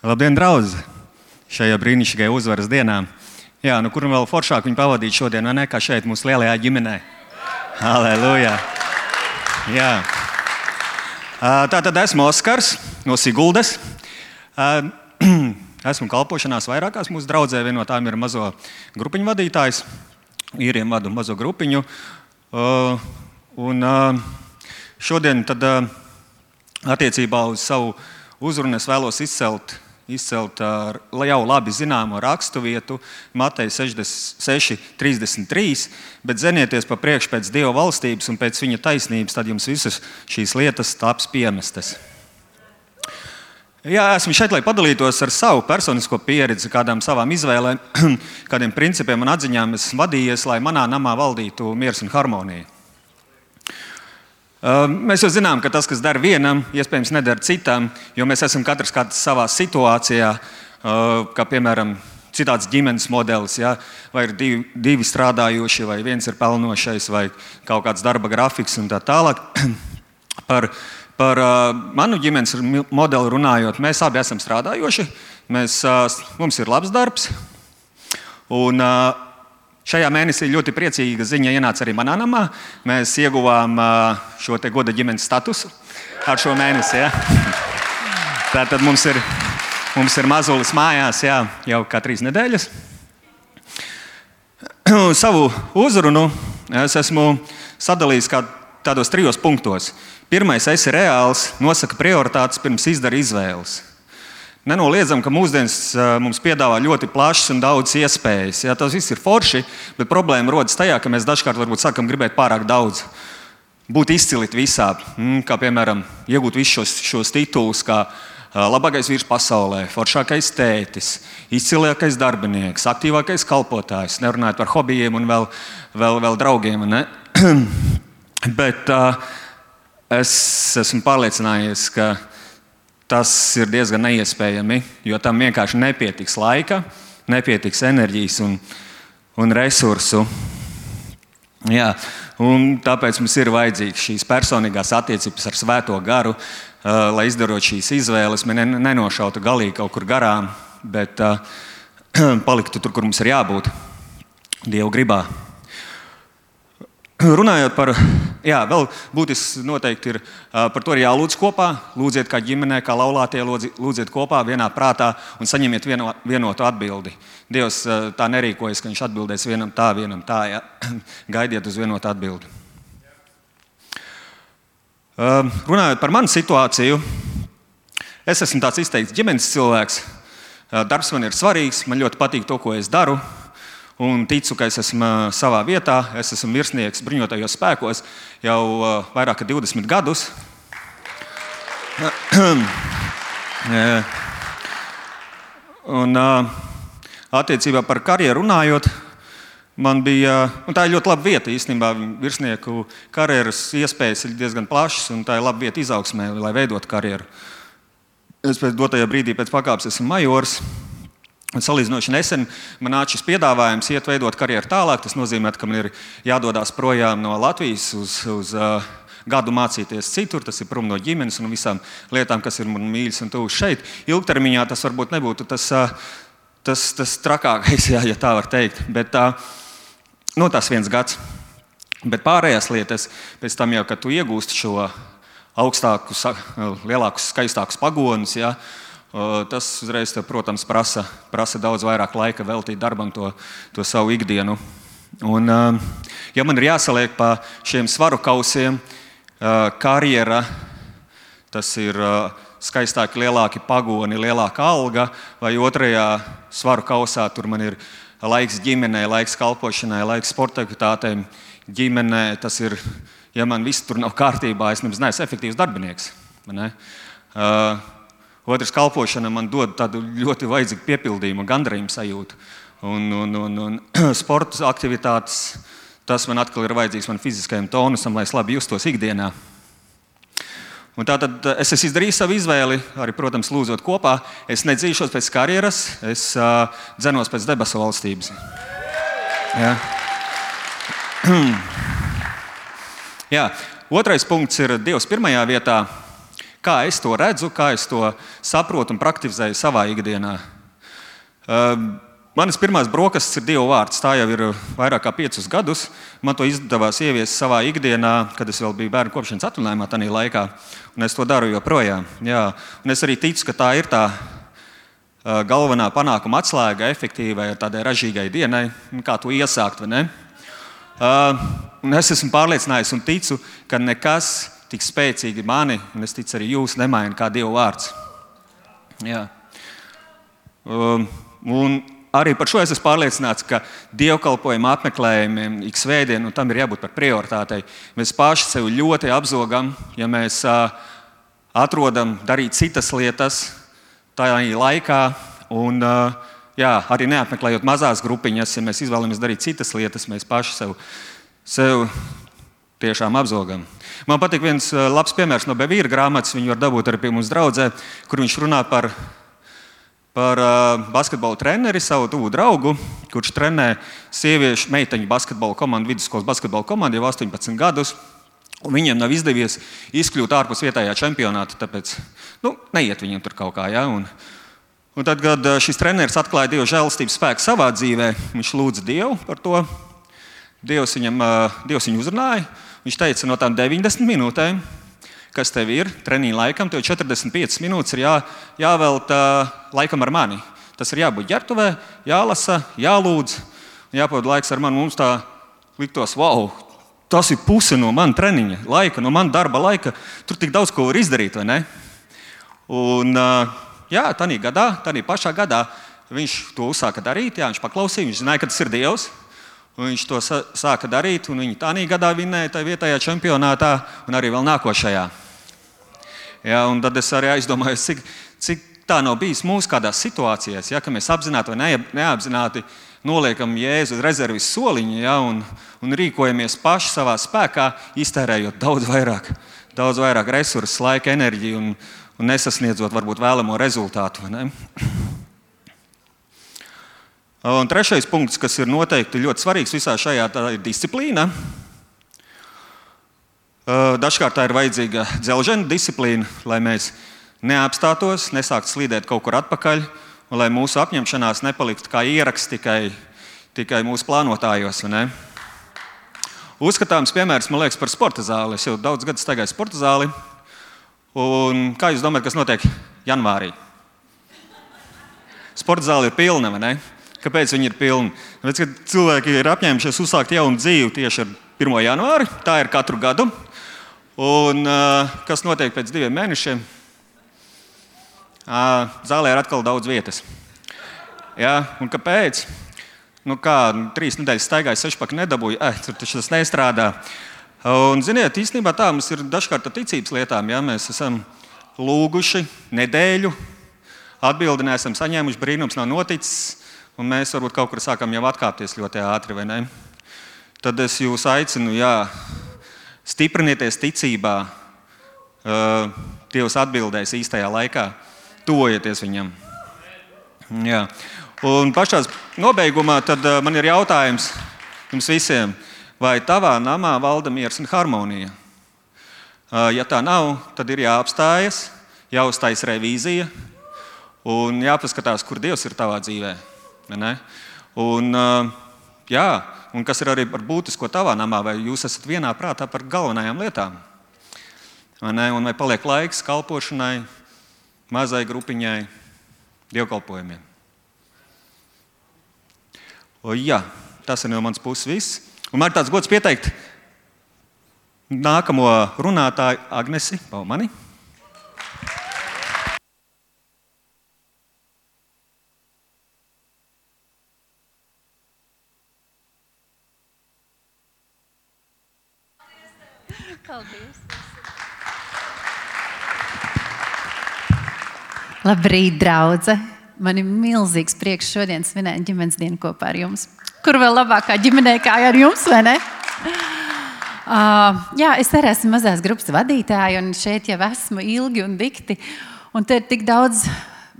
Labdien, draugi! Šajā brīnišķīgajā uzvaras dienā. Jā, nu kur vēl foršāk viņu pavadīt šodien, vai ne? Kā šeit, mūsu lielajā ģimenē. Aleluja! Jā. Tā tad esmu Oskars no Siguldas. Esmu kalpošanās vairākās mūsu draudzē. Viena no tām ir mazo grupiņu vadītājs. Īriem vadu mazo grupiņu. Un šodien tad attiecībā uz savu uzrunu es vēlos izcelt izcelt jau labi zināmo raksturvietu, Mateja 66, 33. Bet zenieties pa priekšu pēc Dieva valstības un pēc viņa taisnības, tad jums visas šīs lietas taps piemestas. Jā, esmu šeit, lai padalītos ar savu personisko pieredzi, kādām savām izvēlēm, kādiem principiem un atziņām esmu vadījies, lai manā namā valdītu miers un harmonija. Mēs jau zinām, ka tas, kas der vienam, iespējams, nedara citam, jo mēs esam katrs savā situācijā, kā piemēram citāds ģimenes modelis, ja? vai ir divi, divi strādājošie, vai viens ir pelnošais, vai kaut kāds darba grafiks un tā tālāk. Par, par uh, manu ģimenes modeli runājot, mēs abi esam strādājoši, mēs, mums ir labs darbs. Un, uh, Šajā mēnesī ļoti priecīga ziņa ienāca arī manā namā. Mēs ieguvām šo goda ģimenes statusu ar šo mēnesi. Ja? Tātad mums ir, mums ir mazulis mājās jā, jau kā trīs nedēļas. Savu uzrunu es esmu sadalījis tādos trijos punktos. Pirmais, esi reāls, nosaka prioritātes pirms izdara izvēles. Nenoliedzam, ka mūsdienas mums piedāvā ļoti plašas un daudzas iespējas. Jā, tas viss ir forši, bet problēma rodas tajā, ka mēs dažkārt varbūt sākam gribēt pārāk daudz. Būt izcili visā, mm, kā piemēram, iegūt visus šos, šos titulus, kā labākais vīrs pasaulē, foršākais tētis, izcilākais darbinieks, aktīvākais kalpotājs, nerunājot par hobijiem un vēl, vēl, vēl draugiem. bet uh, es esmu pārliecinājies, ka tas ir diezgan neiespējami, jo tam vienkārši nepietiks laika, nepietiks enerģijas un, un resursu. Jā, un tāpēc mums ir vajadzīgas šīs personīgās attiecības ar Svēto garu, uh, lai izdarot šīs izvēles, mēs nenošautu galīgi kaut kur garām, bet uh, paliktu tur, kur mums ir jābūt, Dieva gribā. Runājot par, jā, vēl būtisks noteikti ir par to arī jālūdz kopā. Lūdziet, kā ģimenē, kā laulātie, lūdziet kopā, vienā prātā un saņemiet vieno, vienotu atbildi. Dievs tā nerīkojas, ka viņš atbildēs vienam tā, vienam tā. Jā. Gaidiet uz vienotu atbildi. Runājot par manu situāciju, es esmu tāds izteikts ģimenes cilvēks. Darbs man ir svarīgs, man ļoti patīk to, ko es daru un ticu, ka es esmu savā vietā. Es esmu virsnieks bruņotajos spēkos jau vairāk kā 20 gadus. Un, attiecībā par karjeru runājot, man bija tā ļoti laba vieta īstenībā. Virsnieku karjeras iespējas ir diezgan plašas, un tā ir laba vieta izaugsmē, lai veidotu karjeru. Es pēc dotajā brīdī pēc pakāpes esmu majors. Un salīdzinoši nesen man nāca šis piedāvājums, iet veidot karjeru tālāk. Tas nozīmē, ka man ir jādodas projām no Latvijas uz, uz uh, gadu mācīties citur. Tas ir prom no ģimenes un visām lietām, kas ir man mīļas un tuvas šeit. Ilgtermiņā tas varbūt nebūtu tas, uh, tas, tas trakākais, jā, ja tā var teikt. Bet uh, no nu, tas viens gads. Bet pārējās lietas, pēc tam jau, kad tu iegūsti šo augstākus, lielākus, skaistākus pagonus. Ja, Tas uzreiz, protams, prasa, prasa daudz vairāk laika veltīt darbam, to, to savu ikdienu. Un, ja man ir jāsaliek pa šiem svaru kausiem, karjera, tas ir skaistāki, lielāki pagoni, lielāka alga, vai otrajā svaru kausā tur man ir laiks ģimenei, laiks kalpošanai, laiks sporta aktivitātēm. Ģimenē tas ir, ja man viss tur nav kārtībā, es nemaz neesmu efektīvs darbinieks. Ne? Uh, Otrs kalpošana man dod tādu ļoti vajadzīgu piepildījumu, gandarījumu sajūtu. Un, un, un, un sporta aktivitātes, tas man atkal ir vajadzīgs man fiziskajam tonusam, lai es labi justos ikdienā. Un tātad eh, es esmu izdarījis savu izvēli, arī, protams, lūdzot kopā. Es nedzīšos pēc karjeras, es uh, dzenos pēc debesu valstības. Jā. Jā. Otrais punkts ir Dievs pirmajā vietā Kā es to redzu, kā es to saprotu un praktizēju savā ikdienā. Uh, Manas pirmās brokastis ir Dieva vārds. Tā jau ir vairāk kā piecus gadus. Man to izdevās ieviest savā ikdienā, kad es vēl biju bērnu kopšanas atvaļinājumā, tajā laikā. Un es to daru joprojām. Jā. Un es arī ticu, ka tā ir tā galvenā panākuma atslēga efektīvai, tādai ražīgai dienai, kā to iesākt. Un es esmu pārliecināts un ticu, ka nekas tik spēcīgi mani, un es ticu arī jūs, nemaina kā Dieva vārds. Jā. Un arī par šo es esmu pārliecināts, ka dievkalpojuma apmeklējumiem ik svētdien nu, tam ir jābūt par prioritātei. Mēs paši sev ļoti apzogam, ja mēs uh, atrodam darīt citas lietas tajā laikā. Un, uh, jā, arī neapmeklējot mazās grupiņas, ja mēs izvēlamies darīt citas lietas, mēs paši sev, sev tiešām apzogam. Man patīk viens labs piemērs no Bevīra grāmatas. Viņu var dabūt arī pie mums draudzē, kur viņš runā par par uh, basketbola treneri, savu tuvu draugu, kurš trenē sieviešu meiteņu basketbola komandu, vidusskolas basketbola komandu jau 18 gadus. Viņiem nav izdevies izkļūt ārpus vietējā čempionāta, tāpēc nu, neiet viņiem tur kaut kā. Ja? Un, un tad, kad šis treneris atklāja Dieva žēlastības spēku savā dzīvē, viņš lūdza Dievu par to. Dievs, viņam, Dievs viņu uzrunāja. Viņš teica, no tām 90 minūtēm kas tev ir treniņa laikam, tev 45 minūtes ir jā, jāvelta laikam ar mani. Tas ir jābūt ģērbtuvē, jālasa, jālūdz, jāpavada laiks ar mani. Mums tā liktos, wow, tas ir puse no manas treniņa laika, no manas darba laika. Tur tik daudz ko var izdarīt, vai ne? Un, jā, tādā gadā, tādā pašā gadā viņš to uzsāka darīt. Jā, viņš paklausīja, viņš zināja, ka tas ir Dievs. Viņš to sāka darīt, un viņi tādā gadā vinnēja tajā vietējā čempionātā, un arī vēl nākošajā. Ja, tad es arī aizdomājos, cik, cik tā nav bijis mūsu kādās situācijās, ja, ka mēs apzināti vai neapzināti noliekam Jēzu rezerves soliņu ja, un, un rīkojamies paši savā spēkā, iztērējot daudz vairāk, daudz vairāk resursu, laika, enerģiju un, un nesasniedzot varbūt vēlamo rezultātu. Un trešais punkts, kas ir noteikti ļoti svarīgs visā šajā, ir disciplīna. Dažkārt tā ir vajadzīga dzelžena disciplīna, lai mēs neapstātos, nesāktu slīdēt kaut kur atpakaļ, un lai mūsu apņemšanās nepaliktu kā ieraksts tikai, tikai mūsu plānotājos. Uzskatāms piemērs, man liekas, par sporta zāli. Es jau daudz gadus staigāju sporta zāli. Un kā jūs domājat, kas notiek janvārī? Sporta zāle ir pilna, vai ne? Kāpēc viņi ir pilni? Tāpēc, ka cilvēki ir apņēmušies uzsākt jaunu dzīvi tieši ar 1. janvāri. Tā ir katru gadu. Un, kas notiek pēc diviem mēnešiem? Zālē ir atkal daudz vietas. Ja? Un kāpēc? Nu, kā trīs nedēļas staigāju, sešpaku nedabūju, eh, tur tas nestrādā. Un, ziniet, īstenībā tā mums ir dažkārt ar ticības lietām. Ja? Mēs esam lūguši nedēļu, atbildi neesam saņēmuši, brīnums nav noticis un mēs varbūt kaut kur sākam jau atkāpties ļoti ātri, vai ne? Tad es jūs aicinu, jā, stiprinieties ticībā, uh, Dievs atbildēs īstajā laikā, tuvojieties viņam. Jā. Un pašā nobeigumā uh, man ir jautājums jums visiem, vai tavā namā valda miers un harmonija? Uh, ja tā nav, tad ir jāapstājas, jāuztais revīzija un jāpaskatās, kur Dievs ir tavā dzīvēm. Un, jā, un kas ir arī par būtisko tavā namā, vai jūs esat vienā prātā par galvenajām lietām? Vai ne? un vai paliek laiks kalpošanai, mazai grupiņai, dievkalpojumiem? O, jā, tas ir no manas puses viss. Un man ir tāds gods pieteikt nākamo runātāju Agnesi Baumani. Paldies! Labrīt, draugi! Man ir milzīgs prieks šodien svinēt ģimenes dienu kopā ar jums. Kur vēl labākā ģimenē kā ar jums, vai ne? Uh, jā, es arī esmu mazās grupas vadītāja, un šeit jau esmu ilgi un dikti. Un te ir tik daudz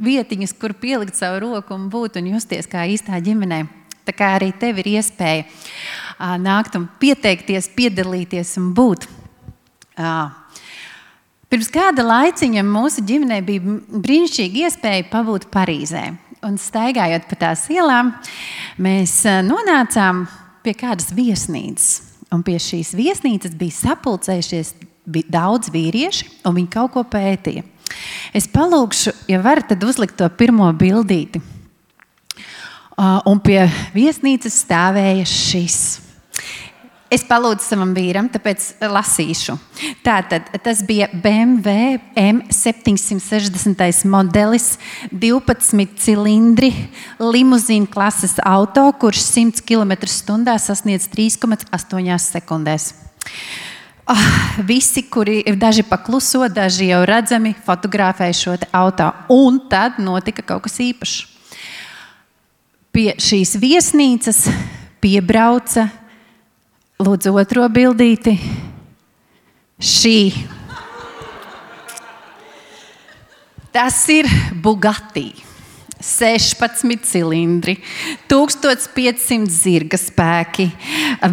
vietiņas, kur pielikt savu roku un būt un justies kā īstā ģimenē. Tā kā arī tev ir iespēja uh, nākt un pieteikties, piedalīties un būt. Pirms kāda laiciņa mūsu ģimenē bija brīnišķīga iespēja pabūt Parīzē. Un staigājot pa tās ielām, mēs nonācām pie kādas viesnīcas. Un pie šīs viesnīcas bija sapulcējušies daudz vīrieši, un viņi kaut ko pētīja. Es palūgšu, ja varat, tad uzlikt to pirmo bildīti. Un pie viesnīcas stāvēja šis. Es palūdzu savam vīram, tāpēc lasīšu. Tātad, tas bija BMW M760 modelis, 12 cilindri, limuzīna klases auto, kurš 100 km/h sasniedz 3,8 sekundēs. Oh, visi, kuri daži pakluso, daži jau redzami, fotografēja šo auto. Un tad notika kaut kas īpašs. Pie šīs viesnīcas piebrauca Lūdzu, otro bildīti. Šī. Tas ir Bugatti. 16 cilindri, 1500 zirga spēki.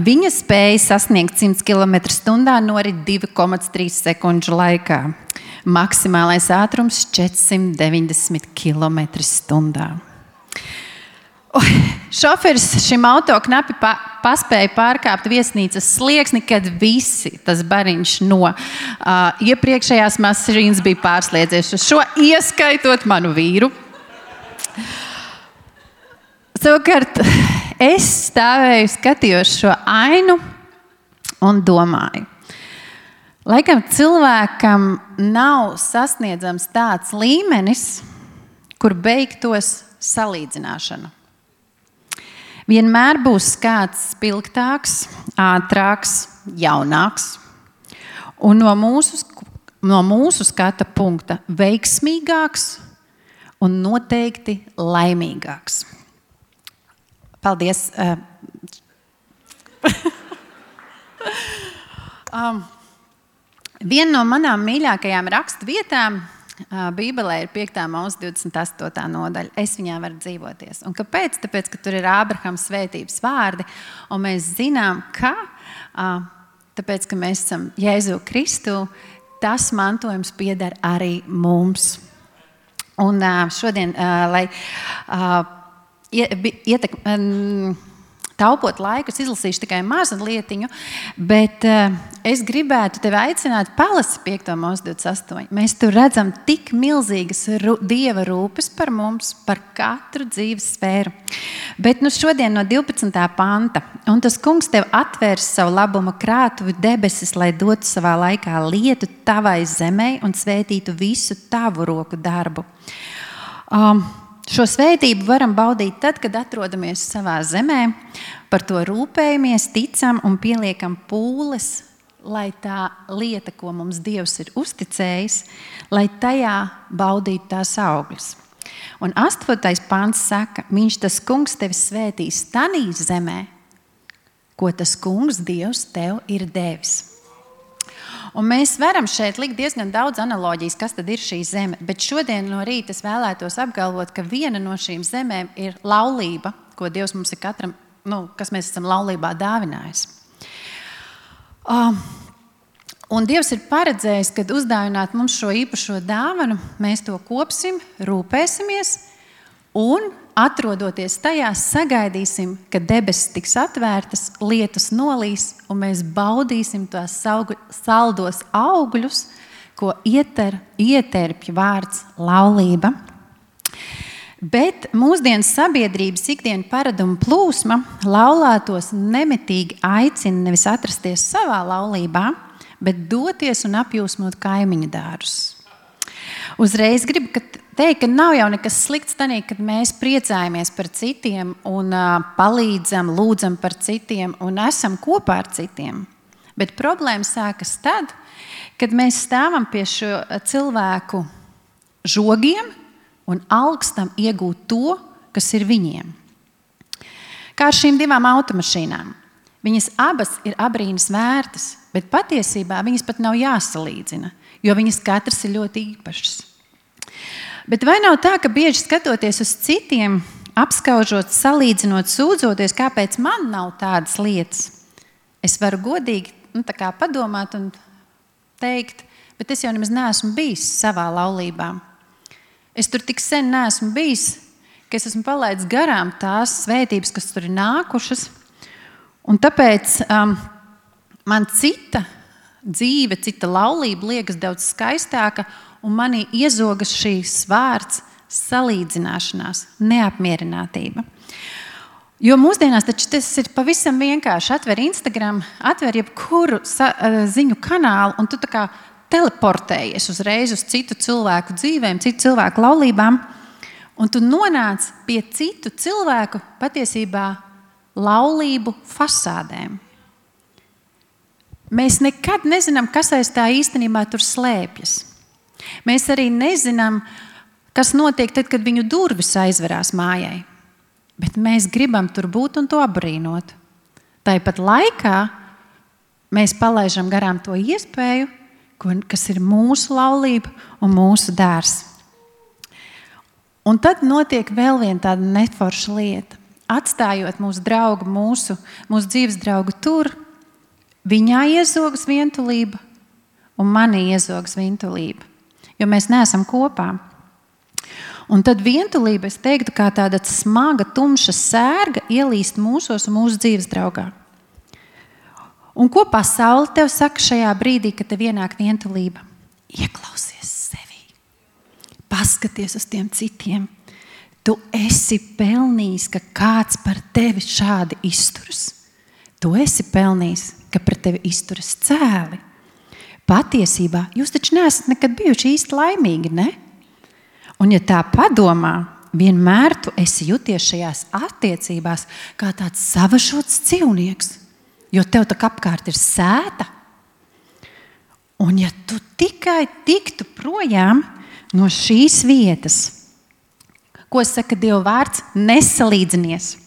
Viņa spēja sasniegt 100 km/h norit 2,3 sekundžu laikā. Maksimālais ātrums 490 km/h. Šoferis šim auto knapi pa, paspēja pārkāpt viesnīcas slieksni, kad visi tas bariņš no uh, iepriekšējās mašīnas bija pārslēdzies uz šo, ieskaitot manu vīru. Savukārt, es stāvēju, skatījos šo ainu un domāju, laikam cilvēkam nav sasniedzams tāds līmenis, kur beigtos salīdzināšana. Vienmēr būs kāds spilgtāks, ātrāks, jaunāks. Un no mūsu, no mūsu skata punkta veiksmīgāks un noteikti laimīgāks. Paldies! um, viena no manām mīļākajām raksturvietām Bībelē ir 5. mūzika, 28. nodaļa. Es viņā varu dzīvoties. Un kāpēc? Tāpēc, ka tur ir Ābrahama svētības vārdi, un mēs zinām, ka tāpēc, ka mēs esam Jēzu Kristu, tas mantojums pieder arī mums. Un šodien, lai ietekmētu taupot laiku, es izlasīšu tikai mazu lietiņu, bet uh, es gribētu tevi aicināt, palasi 5. mūzika 28. Mēs tur redzam tik milzīgas ru, dieva rūpes par mums, par katru dzīves sfēru. Bet nu šodien no 12. panta, un tas kungs tev atvērs savu labumu krātuvi debesis, lai dotu savā laikā lietu tavai zemē un svētītu visu tavu roku darbu. Um, Šo svētību varam baudīt tad, kad atrodamies savā zemē, par to rūpējamies, ticam un pieliekam pūles, lai tā lieta, ko mums Dievs ir uzticējis, lai tajā baudītu tās augļus. Un astotais pāns saka, viņš tas kungs tevi svētīs tanī zemē, ko tas kungs Dievs tev ir devis. Un mēs varam šeit likt diezgan daudz analogijas, kas tad ir šī zeme. Bet šodien no rīta es vēlētos apgalvot, ka viena no šīm zemēm ir laulība, ko Dievs mums ir katram, nu, kas mēs esam laulībā dāvinājis. Um, Un Dievs ir paredzējis, kad uzdāvināt mums šo īpašo dāvanu, mēs to kopsim, rūpēsimies un atrodoties tajā, sagaidīsim, ka debesis tiks atvērtas, lietus nolīs, un mēs baudīsim tos saldos augļus, ko ieter, ieterpja vārds laulība. Bet mūsdienu sabiedrības ikdienas paraduma plūsma laulātos nemitīgi aicina nevis atrasties savā laulībā, bet doties un apjūsmot kaimiņu dārzus. Uzreiz gribu teikt, ka nav jau nekas slikts tajā, kad mēs priecājamies par citiem un palīdzam, lūdzam par citiem un esam kopā ar citiem. Bet problēma sākas tad, kad mēs stāvam pie šo cilvēku žogiem un augstam iegūt to, kas ir viņiem. Kā ar šīm divām automašīnām. Viņas abas ir abrīnas vērtas, bet patiesībā viņas pat nav jāsalīdzina, jo viņas katras ir ļoti īpašas. Bet vai nav tā, ka bieži skatoties uz citiem, apskaužot, salīdzinot, sūdzoties, kāpēc man nav tādas lietas, es varu godīgi nu, padomāt un teikt, bet es jau nemaz neesmu bijis savā laulībā. Es tur tik sen neesmu bijis, ka es esmu palaidis garām tās svētības, kas tur ir nākušas. Un tāpēc um, man cita dzīve, cita laulība liekas daudz skaistāka, un manī iezogas šīs vārds salīdzināšanās, neapmierinātība. Jo mūsdienās tas ir pavisam vienkārši. Atver Instagram, atver jebkuru eh, ziņu kanālu, un tu teleportējies uzreiz uz citu cilvēku dzīvēm, citu cilvēku laulībām, un tu nonāc pie citu cilvēku patiesībā laulību fasādēm. Mēs nekad nezinām, kas aiz tā īstenībā tur slēpjas. Mēs arī nezinām, kas notiek tad, kad viņu durvis aizverās mājai. Bet mēs gribam tur būt un to apbrīnot. Tāpat laikā mēs palaidām garām to iespēju, kas ir mūsu laulība un mūsu dārsts. Un tad notiek vēl viena tāda neforša lieta. Atstājot mūsu draugu, mūsu, mūsu dzīves draugu tur, viņā iezogas vientulība un manī iezogas vientulība. Jo mēs neesam kopā. Un tad vientulība, es teiktu, kā tāda smaga, tumša sērga ielīst mūsos un mūsu dzīves draugā. Un ko pasaule tev saka šajā brīdī, kad tev ienāk vientulība? Ieklausies sevi, paskaties uz tiem citiem. Tu esi pelnījis, ka kāds par tevi šādi izturas. Tu esi pelnījis, ka pret tevi izturas cēli. Patiesībā jūs taču neesat nekad bijuši īsti laimīgi, ne? Un, ja tā padomā, vienmēr tu esi jūties šajās attiecībās kā tāds savažots dzīvnieks, jo tev tā apkārt ir sēta. Un, ja tu tikai tiktu projām no šīs vietas, ko saka Dieva vārds, nesalīdzinies.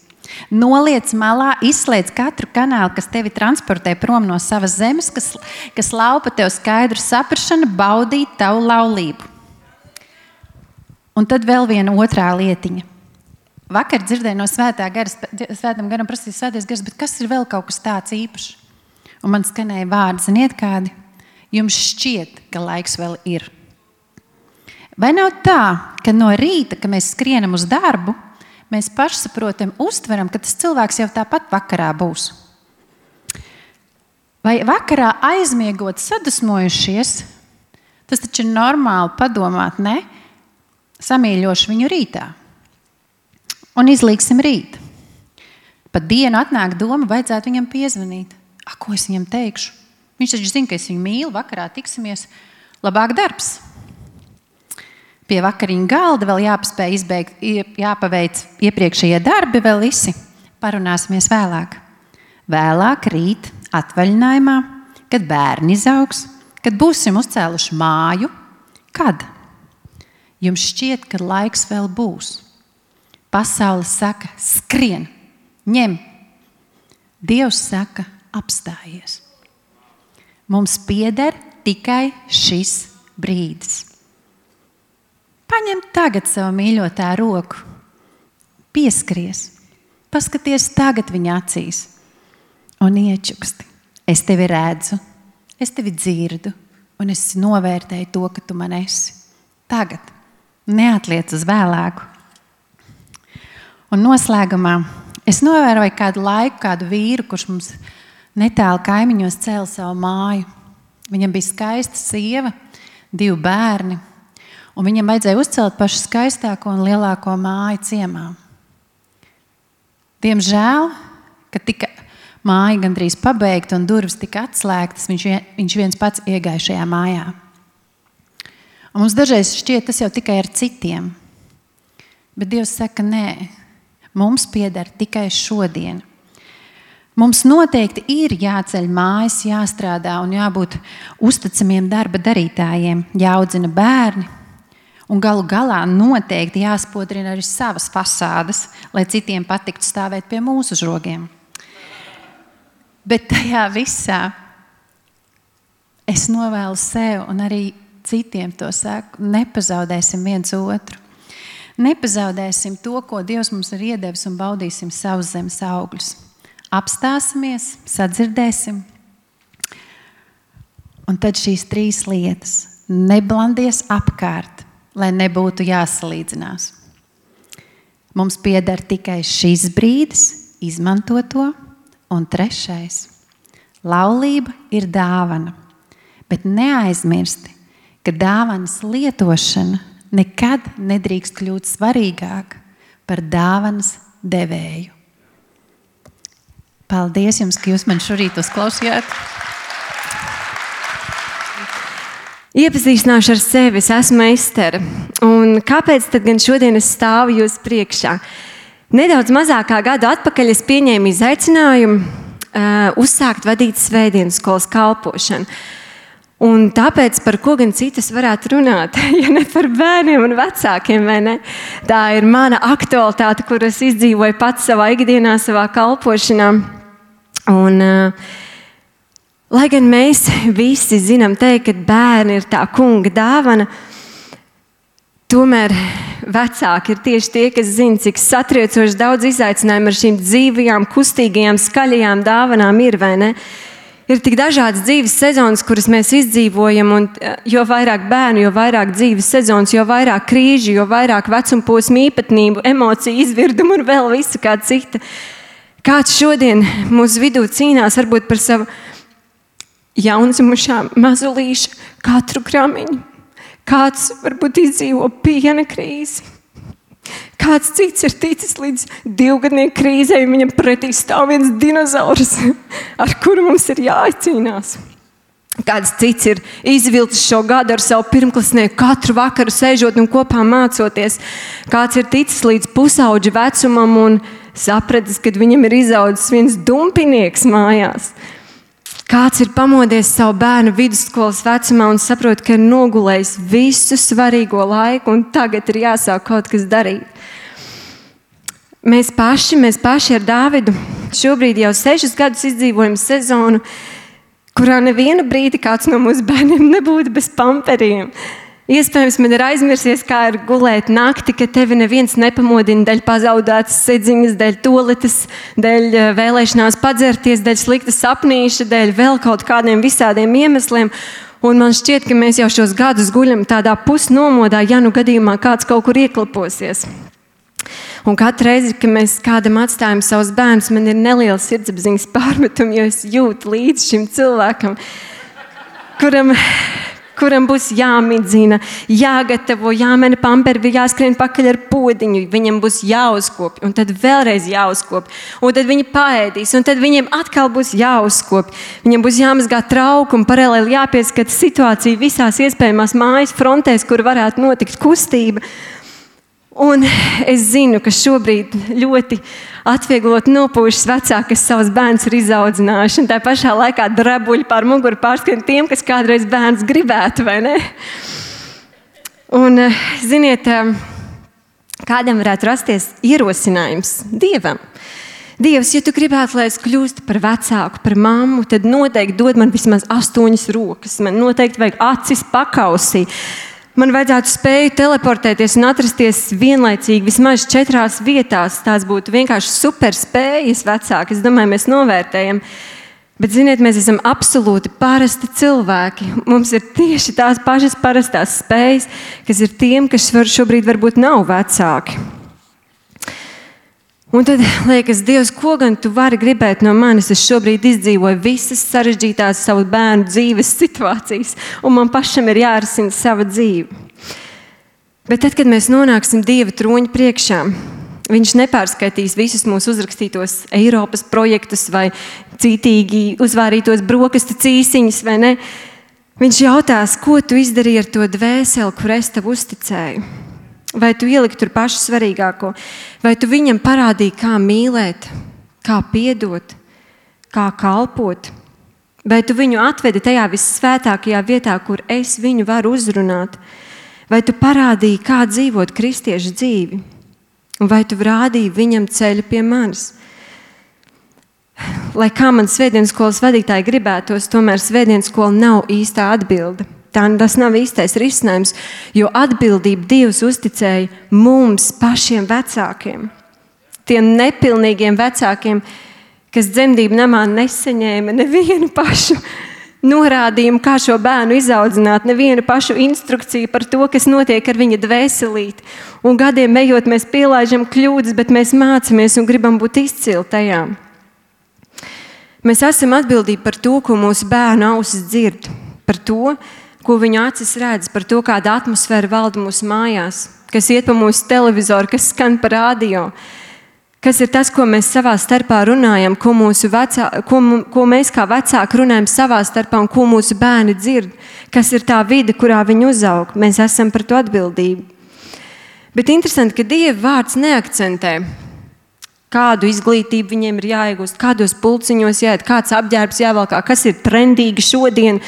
Noliec malā, izslēdz katru kanālu, kas tevi transportē prom no savas zemes, kas, kas laupa tev skaidru saprāšanu, baudīt tavu laulību. Un tad vēl viena otrā lietiņa. Vakar dzirdēju no svētā gara, svētam garam prasīja svētais gars, bet kas ir vēl kaut kas tāds īpašs? Un man skanēja vārdi, ziniet, kādi? Jums šķiet, ka laiks vēl ir. Vai nav tā, ka no rīta, kad mēs skrienam uz darbu, mēs pašsaprotam, uztveram, ka tas cilvēks jau tāpat vakarā būs? Vai vakarā aizmiegot, sadusmojušies, tas taču ir normāli padomāt, ne? samīļošu viņu rītā un izlīgsim rīt. Pat dienu atnāk doma, vajadzētu viņam piezvanīt. A, ko es viņam teikšu? Viņš taču zina, ka es viņu mīlu, vakarā tiksimies. Labāk darbs. Pie vakariņu galda vēl jāpaspēj izbeigt, jāpaveic iepriekšējie darbi, vēl visi. Parunāsimies vēlāk. Vēlāk, rīt, atvaļinājumā, kad bērni izaugs, kad būsim uzcēluši māju. Kad? Jums šķiet, ka laiks vēl būs. Pasaule saka, skrien, ņem. Dievs saka, apstājies. Mums pieder tikai šis brīdis. Paņem tagad savu mīļotā roku, pieskaries, paskaties tagad viņa acīs un iečuksti. Es tevi redzu, es tevi dzirdu, un es novērtēju to, ka tu man esi. Tagad neatliec uz vēlāku. Un noslēgumā es novēroju kādu laiku, kādu vīru, kurš mums netālu kaimiņos cēla savu māju. Viņam bija skaista sieva, divi bērni, un viņam vajadzēja uzcelt pašu skaistāko un lielāko māju ciemā. Diemžēl, kad tika māja gandrīz pabeigta un durvis tika atslēgtas, viņš, viņš viens pats iegāja šajā mājā. Un mums dažreiz šķiet, tas jau tikai ar citiem. Bet Dievs saka, nē, mums pieder tikai šodien. Mums noteikti ir jāceļ mājas, jāstrādā un jābūt uzticamiem darba darītājiem, jāaudzina bērni. Un galu galā noteikti jāspodrina arī savas fasādes, lai citiem patiktu stāvēt pie mūsu žogiem. Bet tajā visā es novēlu sev un arī citiem to saku, nepazaudēsim viens otru. Nepazaudēsim to, ko Dievs mums ir iedevis, un baudīsim savus zemes augļus. Apstāsimies, sadzirdēsim Un tad šīs trīs lietas - neblandies apkārt, lai nebūtu jāsalīdzinās. Mums pieder tikai šis brīdis, izmanto to, un trešais - laulība ir dāvana. Bet neaizmirsti, ka dāvanas lietošana nekad nedrīkst kļūt svarīgāka par dāvanas devēju. Paldies jums, ka jūs man šorīt uzklausījāt! Iepazīstināšu ar sevi. Es esmu Estere. Un kāpēc gan šodien es stāvu jūs priekšā? Nedaudz mazākā gada atpakaļ es pieņēmu izaicinājumu uh, uzsākt vadīt svētdienas skolas kalpošanu. Un tāpēc par ko gan citas varētu runāt, ja ne par bērniem un vecākiem? Tā ir mana aktualitāte, kuras izdzīvoju pats savā ikdienā, savā kalpošanā. Un, uh, Lai gan mēs visi zinām, teikt, ka bērni ir tā kunga dāvana, tomēr vecāki ir tieši tie, kas zina, cik satriecoši daudz izaicinājumu ar šīm dzīvajām, kustīgajām, skaļajām dāvanām ir. Ir tik dažādas dzīves sezonas, kuras mēs izdzīvojam, un eh, jo vairāk bērnu, jo vairāk dzīves sezonas, jo vairāk krīžu, jo vairāk vecuma posmu īpatnību, emociju izvirdumu un vēl visu kā cita. Kāds šodien mūsu vidū cīnās varbūt par savu jaundzimušā mazulīša katru gramiņu. Kāds varbūt izdzīvo piena krīzi. Kāds cits ir ticis līdz divgadnieku krīzei, un viņam pretī stāv viens dinozaurs, ar kuru mums ir jācīnās. Kāds cits ir izvilcis šo gadu ar savu pirmklasnieku, katru vakaru sēžot un kopā mācoties. Kāds ir ticis līdz pusauģa vecumam un sapratis, ka viņam ir izaudzis viens dumpinieks mājās. Kāds ir pamodies savu bērnu vidusskolas vecumā un saprot, ka ir nogulējis visu svarīgo laiku, un tagad ir jāsāk kaut kas darīt. Mēs paši, mēs paši ar Dāvidu šobrīd jau sešus gadus izdzīvojam sezonu, kurā nevienu brīdi kāds no mūsu bērniem nebūtu bez pamperiem. Iespējams, man ir aizmirsies, kā ir gulēt nakti, ka tevi neviens nepamodina dēļ pazaudētas sedziņas, dēļ toaletes, dēļ eh, vēlēšanās padzerties, dēļ slikta sapnīša, dēļ vēl kaut kādiem visādiem iemesliem. Un man šķiet, ka mēs jau šos gadus guļam tādā pusnomodā, ja nu gadījumā kāds kaut kur ieklaposies. Un katru reizi, kad mēs kādam atstājam savus bērnus, man ir neliela sirdsapziņas pārmetuma, jo es jūtu līdzi šim cilvēkam, kuram kuram būs jāmidzina, jāgatavo, jāmena pampervi, jāskrien pakaļ ar podziņu, viņam būs jāuzkopj, un tad vēlreiz jāuzkopj, un tad viņi paēdīs, un tad viņiem atkal būs jāuzkopj. Viņam būs jāmazgā trauki un paralēli jāpieskata situācija visās iespējamās mājas frontēs, kur varētu notikt kustība. Un es zinu, ka šobrīd ļoti atvieglot nopūšas vecāki, kas savus bērnus ir izaudzinājuši. Tā pašā laikā drabuļi pār muguru pārskrien tiem, kas kādreiz bērns gribētu, vai ne? Un, eh, ziniet, eh, kādam varētu rasties ierosinājums Dievam. Dievs, ja tu gribētu, lai es kļūstu par vecāku, par mammu, tad noteikti dod man vismaz astoņas rokas. Man noteikti vajag acis pakausī man vajadzētu spēju teleportēties un atrasties vienlaicīgi vismaz četrās vietās. Tās būtu vienkārši superspējas vecāki. Es domāju, mēs novērtējam. Bet, ziniet, mēs esam absolūti parasti cilvēki. Mums ir tieši tās pašas parastās spējas, kas ir tiem, kas šobrīd varbūt nav vecāki. Un tad liekas, Dievs, ko gan tu vari gribēt no manis? Es šobrīd izdzīvoju visas sarežģītās savu bērnu dzīves situācijas, un man pašam ir jārisina sava dzīve. Bet tad, kad mēs nonāksim Dieva troņa priekšā, Viņš nepārskaitīs visus mūsu uzrakstītos Eiropas projektus vai cītīgi uzvārītos brokastu cīsiņus, vai ne? Viņš jautās, ko tu izdarīji ar to dvēseli, kur es tev uzticēju. Vai tu ieliki tur pašu svarīgāko, vai tu viņam parādīji, kā mīlēt, kā piedot, kā kalpot, vai tu viņu atvedi tajā vissvētākajā vietā, kur es viņu varu uzrunāt, vai tu parādīji, kā dzīvot kristiešu dzīvi, un vai tu rādīji viņam ceļu pie manis. Lai kā man svētdienas skolas vadītāji gribētos, tomēr svētdienas skola nav īstā atbilde. Tā, tas nav īstais risinājums, jo atbildību Dievs uzticēja mums, pašiem vecākiem. Tiem nepilnīgiem vecākiem, kas dzemdību namā nesaņēma nevienu pašu norādījumu, kā šo bērnu izaudzināt, nevienu pašu instrukciju par to, kas notiek ar viņa dvēselīti. Un gadiem ejot, mēs pielaižam kļūdas, bet mēs mācāmies un gribam būt izcili tajā. Mēs esam atbildīgi par to, ko mūsu bērnu ausis dzird, par to, ko viņa acis redz, par to, kāda atmosfēra valda mūsu mājās, kas iet pa mūsu televizoru, kas skan pa radio. Kas ir tas, ko mēs savā starpā runājam, ko, vecā, ko, ko mēs kā vecāki runājam savā starpā un ko mūsu bērni dzird? Kas ir tā vide, kurā viņi uzaug? Mēs esam par to atbildīgi. Bet interesanti, ka Dieva vārds neakcentē, kādu izglītību viņiem ir jāiegūst, kādos pulciņos jāiet, kāds apģērbs jāvelk, kas ir trendīgi šodien,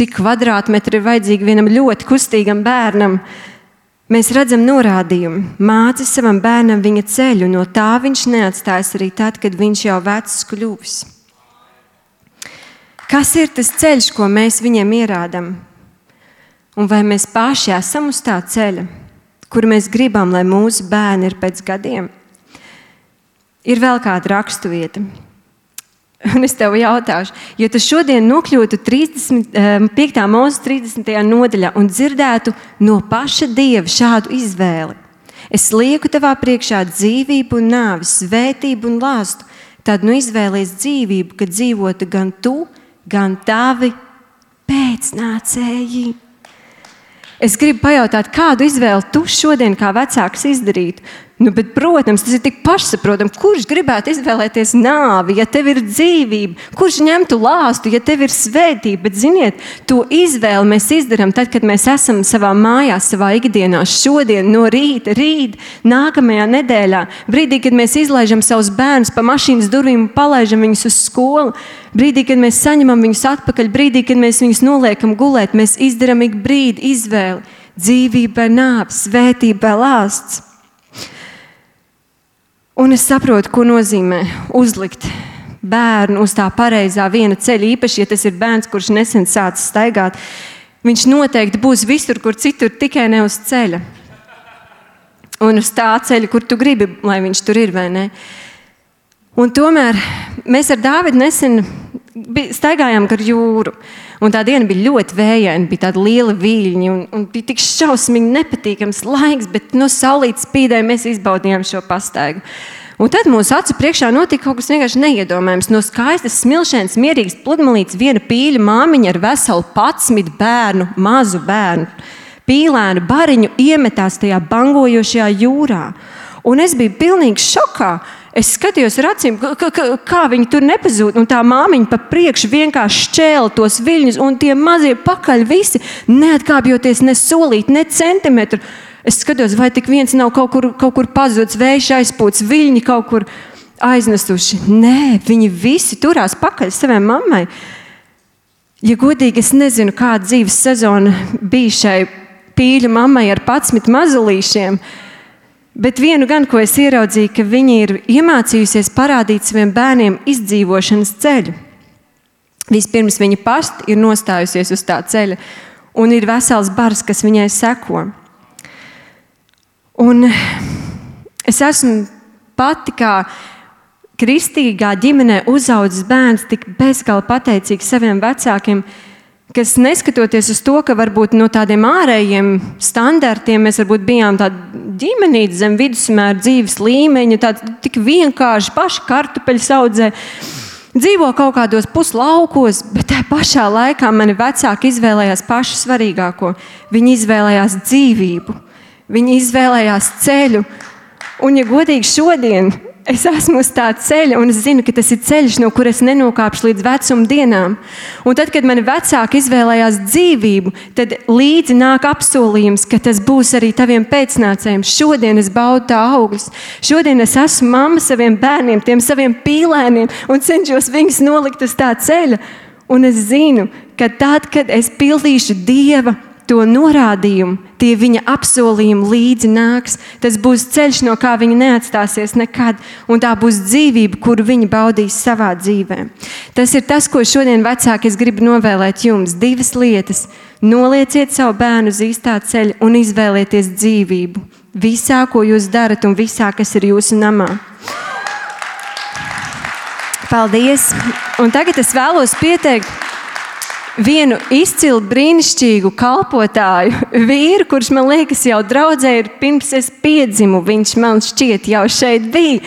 cik kvadrātmetri ir vajadzīgi vienam ļoti kustīgam bērnam. Mēs redzam norādījumu, māci savam bērnam viņa ceļu, no tā viņš neatstās arī tad, kad viņš jau vecs kļuvis. Kas ir tas ceļš, ko mēs viņiem ierādām? Un vai mēs paši esam uz tā ceļa, kur mēs gribam, lai mūsu bērni ir pēc gadiem? Ir vēl kāda raksturvieta, Un es tev jautāšu, ja tu šodien nokļūtu 35. mūža 30. nodaļā un dzirdētu no paša dieva šādu izvēli, es lieku tavā priekšā dzīvību nāvi, svētību un lāstu, tad nu izvēlies dzīvību, ka dzīvotu gan tu, gan tavi pēcnācēji. Es gribu pajautāt, kādu izvēli tu šodien kā vecāks izdarītu? Nu, bet, protams, tas ir tik pašsaprotami. Kurš gribētu izvēlēties nāvi, ja tev ir dzīvība? Kurš ņemtu lāstu, ja tev ir svētība? Bet, ziniet, to izvēli mēs izdarām tad, kad mēs esam savā mājā, savā ikdienā, šodien, no rīta, rīt, nākamajā nedēļā. Brīdī, kad mēs izlaižam savus bērnus pa mašīnas durvīm un palaidām viņus uz skolu. Brīdī, kad mēs saņemam viņus atpakaļ, brīdī, kad mēs viņus noliekam gulēt, mēs izdarām ik brīdi izvēli. Dzīvībai nāves, svētībai lāsts. Un es saprotu, ko nozīmē uzlikt bērnu uz tā pareizā viena ceļa, īpaši, ja tas ir bērns, kurš nesen sācis staigāt. Viņš noteikti būs visur, kur citur, tikai ne uz ceļa. Un uz tā ceļa, kur tu gribi, lai viņš tur ir, vai ne? Un tomēr mēs ar Dāvidu nesen staigājām gar jūru. Un tā diena bija ļoti vējaina, bija tāda liela viļņa, un, un bija tik šausmīgi nepatīkams laiks, bet no saulītas spīdēja mēs izbaudījām šo pastaigu. Un tad mūsu acu priekšā notika kaut kas vienkārši neiedomājams. No skaistas, smilšēnas, mierīgas pludmalītes viena pīļa māmiņa ar veselu patsmit bērnu, mazu bērnu, pīlēnu bariņu iemetās tajā bangojošajā jūrā. Un es biju pilnīgi šokā. Es skatījos ar acīm, kā, kā, kā viņi tur nepazūd. Un tā māmiņa pa priekšu vienkārši šķēla tos viļņus, un tie mazie pakaļ visi neatkāpjoties ne solīt, ne centimetru. Es skatos, vai tik viens nav kaut kur, kaut kur pazudis, vējš aizpūts, viļņi kaut kur aiznesuši. Nē, viņi visi turās pakaļ savai mammai. Ja godīgi, es nezinu, kāda dzīves sezona bija šai pīļu mammai ar 11 mazulīšiem. Bet vienu gan, ko es ieraudzīju, ka viņi ir iemācījusies parādīt saviem bērniem izdzīvošanas ceļu. Vispirms viņa pati ir nostājusies uz tā ceļa, un ir vesels bars, kas viņai seko. Un es esmu pati kā kristīgā ģimenē uzaugusi bērns, tik bezgalīgi pateicīgs saviem vecākiem, kas neskatoties uz to, ka varbūt no tādiem ārējiem standartiem mēs bijām tādi ģimenīte zem vidusmēra dzīves līmeņa, tāda tik vienkārši paši kartupeļu audzē. Dzīvo kaut kādos puslaukos, bet tajā pašā laikā mani vecāki izvēlējās pašu svarīgāko. Viņi izvēlējās dzīvību, viņi izvēlējās ceļu. Un, ja godīgi, šodien es esmu uz tā ceļa, un es zinu, ka tas ir ceļš, no kuras nenokāpšu līdz vecuma dienām. Un tad, kad mani vecāki izvēlējās dzīvību, tad līdzi nāk apsolījums, ka tas būs arī taviem pēcnācējiem. Šodien es baudu tā augļus. Šodien es esmu mamma saviem bērniem, tiem saviem pīlēniem, un cenšos viņus nolikt uz tā ceļa. Un es zinu, ka tad, kad es pildīšu Dieva to norādījumu, tie viņa apsolījumi līdzi nāks. Tas būs ceļš, no kā viņi neatstāsies nekad, un tā būs dzīvība, kuru viņi baudīs savā dzīvē. Tas ir tas, ko šodien vecāki es gribu novēlēt jums. Divas lietas. Nolieciet savu bērnu uz īstā ceļa un izvēlieties dzīvību. Visā, ko jūs darat, un visā, kas ir jūsu namā. Paldies! Un tagad es vēlos pieteikt, vienu izcilu, brīnišķīgu kalpotāju, vīru, kurš man liekas, jau draudzē ir pirms es piedzimu. Viņš man šķiet jau šeit bija.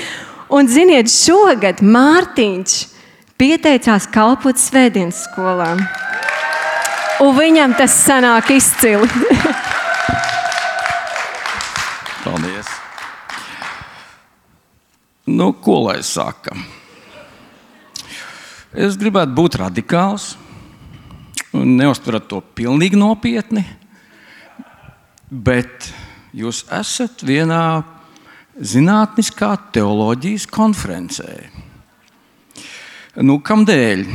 Un, ziniet, šogad Mārtiņš pieteicās kalpot svētdienas skolā. Un viņam tas sanāk izcili. Paldies! Nu, ko lai saka? Es gribētu būt radikāls neuztverat to pilnīgi nopietni, bet jūs esat vienā zinātniskā teoloģijas konferencē. Nu, Kādēļ?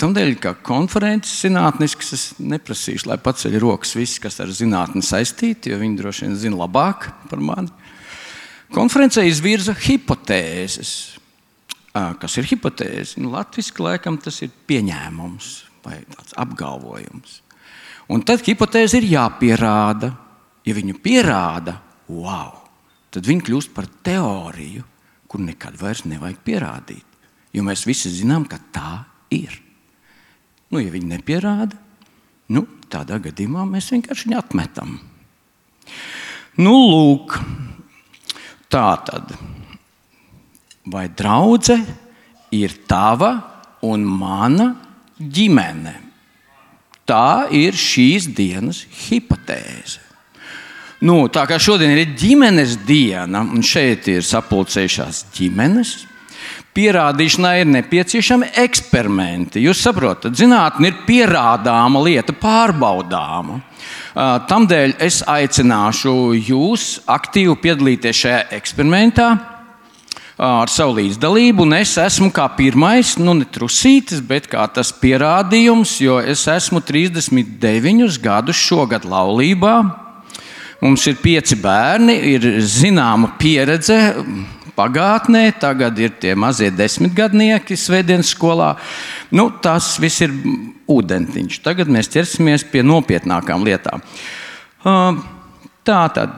Tādēļ, ka konferences zinātniskas es neprasīšu, lai paceļ rokas visi, kas ar zinātni saistīti, jo viņi droši vien zina labāk par mani. Konferencē izvirza hipotēzes. Kas ir hipotēze? Nu, Latvijasiski laikam tas ir pieņēmums vai apgalvojums. Un tad hipotēze ir jāpierāda. Ja viņu pierāda, wow, tad viņi kļūst par teoriju, kur nekad vairs nevajag pierādīt. Jo mēs visi zinām, ka tā ir. Nu, ja viņi nepierāda, nu, tādā gadījumā mēs vienkārši viņu atmetam. Nu, lūk, tā tad. Vai draudzene ir tava un mana ģimene? Tā ir šīs dienas hipotēze. Nu, tā kā šodien ir ģimenes diena, un šeit ir sapulcējušās ģimenes, pierādīšanai ir nepieciešami eksperimenti. Jūs saprotat, zinātnē ir pierādāma lieta, pārbaudāma. Tādēļ es aicināšu jūs aktīvi piedalīties šajā eksperimentā ar savu līdzdalību. Es esmu kā pirmais, nu ne trusītis, bet kā tas pierādījums, jo es esmu 39 gadus šogad laulībā. Mums ir pieci bērni, ir zināma pieredze pagātnē, tagad ir tie mazie desmitgadnieki svētdienas skolā. Nu, tas viss ir ūdentiņš. Tagad mēs ķersimies pie nopietnākām lietām. Tā tad,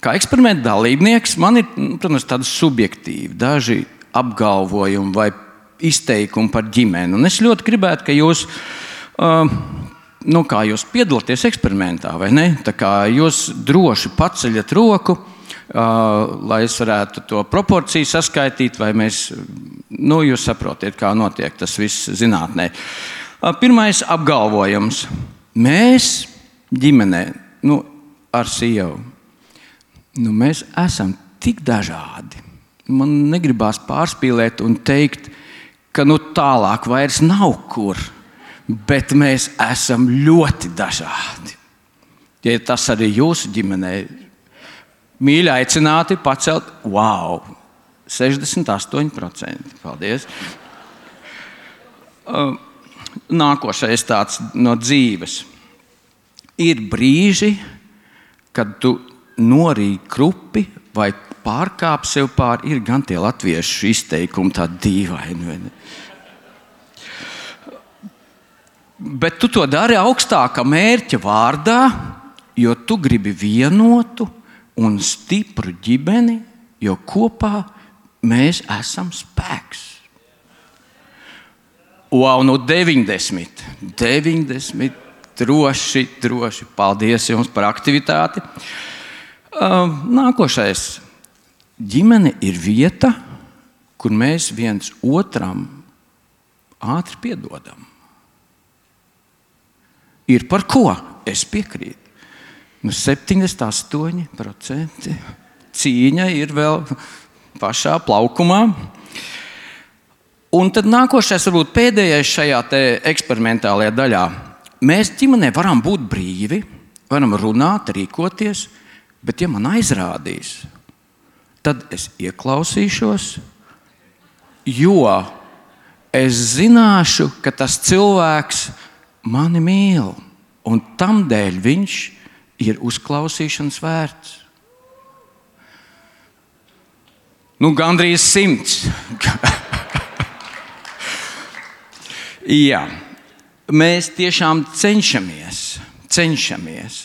kā eksperimenta dalībnieks, man ir nu, protams, tāda subjektīva, daži apgalvojumi vai izteikumi par ģimeni. Un es ļoti gribētu, ka jūs. Nu, kā jūs piedalāties eksperimentā, vai ne? Tā kā jūs droši paceļat roku, lai es varētu to proporciju saskaitīt, vai mēs, nu, jūs saprotat, kā notiek tas viss zinātnē. Pirmais apgalvojums. Mēs ģimenē, nu, ar sievu, nu, mēs esam tik dažādi. Man negribās pārspīlēt un teikt, ka nu, tālāk vairs nav kur, bet mēs esam ļoti dažādi. Ja tas arī jūsu ģimenē mīļi aicināti pacelt, wow, 68%. Paldies! Nākošais tāds no dzīves. Ir brīži, kad tu norīji krupi vai pārkāp sev pāri. Ir gan tie latviešu izteikumi, tādi dīvaini. Bet tu to dari augstākā mērķa vārdā, jo tu gribi vienotu un stipru ģimeni, jo kopā mēs esam spēks. Wow, no 90, 90, droši, droši. Paldies jums par aktivitāti. Uh, nākošais. Ģimene ir vieta, kur mēs viens otram ātri piedodam. Ir par ko? Es piekrītu. Nu, 78% cīņa ir vēl pašā plaukumā. Un tad nākošais, varbūt pēdējais šajā eksperimentālajā daļā. Mēs ģimenē varam būt brīvi, varam runāt, rīkoties, bet, ja man aizrādīs, tad es ieklausīšos, jo es zināšu, ka tas cilvēks mani mīl, un tam dēļ viņš ir uzklausīšanas vērts. Nu, gandrīz simts. Jā, mēs tiešām cenšamies, cenšamies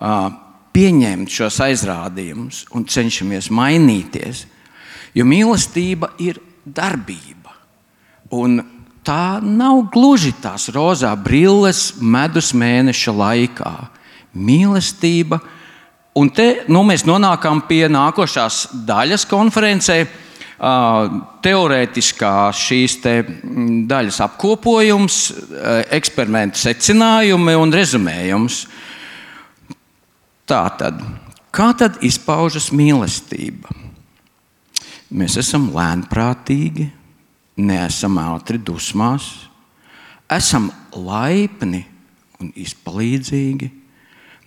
uh, pieņemt šos aizrādījumus un cenšamies mainīties. Jo mīlestība ir darbība. Un tā nav gluži tās rozā brilles medus mēneša laikā. Mīlestība. Un te nu, mēs nonākam pie nākošās daļas konferencē. Teorētiskā šīs te daļas apkopojums, eksperimentu secinājumi un rezumējums. Tā tad, kā tad izpaužas mīlestība? Mēs esam lēnprātīgi, neesam ātri dusmās, esam laipni un izpalīdzīgi,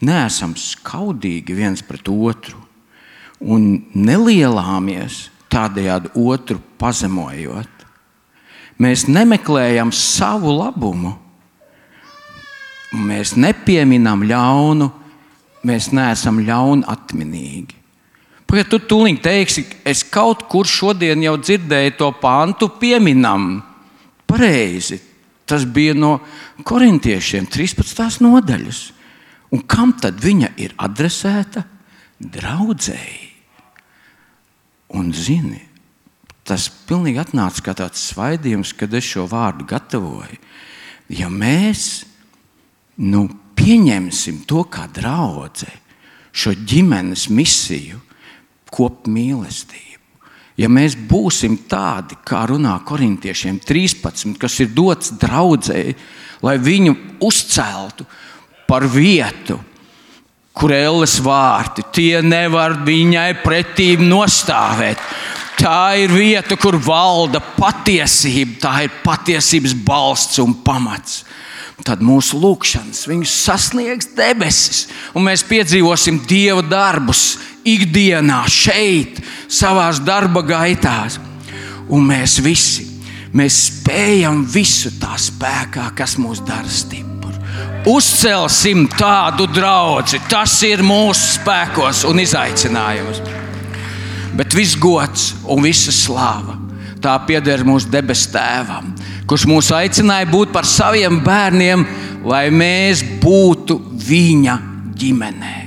neesam skaudīgi viens pret otru un nelielāmies tādējādi otru pazemojot. Mēs nemeklējam savu labumu, mēs nepieminam ļaunu, mēs neesam ļaunatminīgi. Pagaidā, tu tūlīt teiksi, es kaut kur šodien jau dzirdēju to pāntu, pieminam. Pareizi. Tas bija no korintiešiem 13. nodaļas. Un kam tad viņa ir adresēta? Draudzēji. Un zini, tas pilnīgi atnāca kā tāds svaidījums, kad es šo vārdu gatavoju. Ja mēs nu, pieņemsim to kā draugu, šo ģimenes misiju, kopt mīlestību. Ja mēs būsim tādi, kā runā korintiešiem 13, kas ir dots draudzēji, lai viņu uzceltu par vietu, kur elles vārti, tie nevar viņai pretī nostāvēt. Tā ir vieta, kur valda patiesība, tā ir patiesības balsts un pamats. Tad mūsu lūgšanas sasniegs debesis, un mēs piedzīvosim Dieva darbus ikdienā, šeit, savā darba gaitās. Un mēs visi mēs spējam visu tā spēkā, kas mūs dara stipri. Uzcelsim tādu draugu, tas ir mūsu spēkos un izaicinājums. Bet viss gods un visa slāva tā pieder mūsu debesu tēvam, kurš mūs aicināja būt par saviem bērniem, lai mēs būtu viņa ģimenei.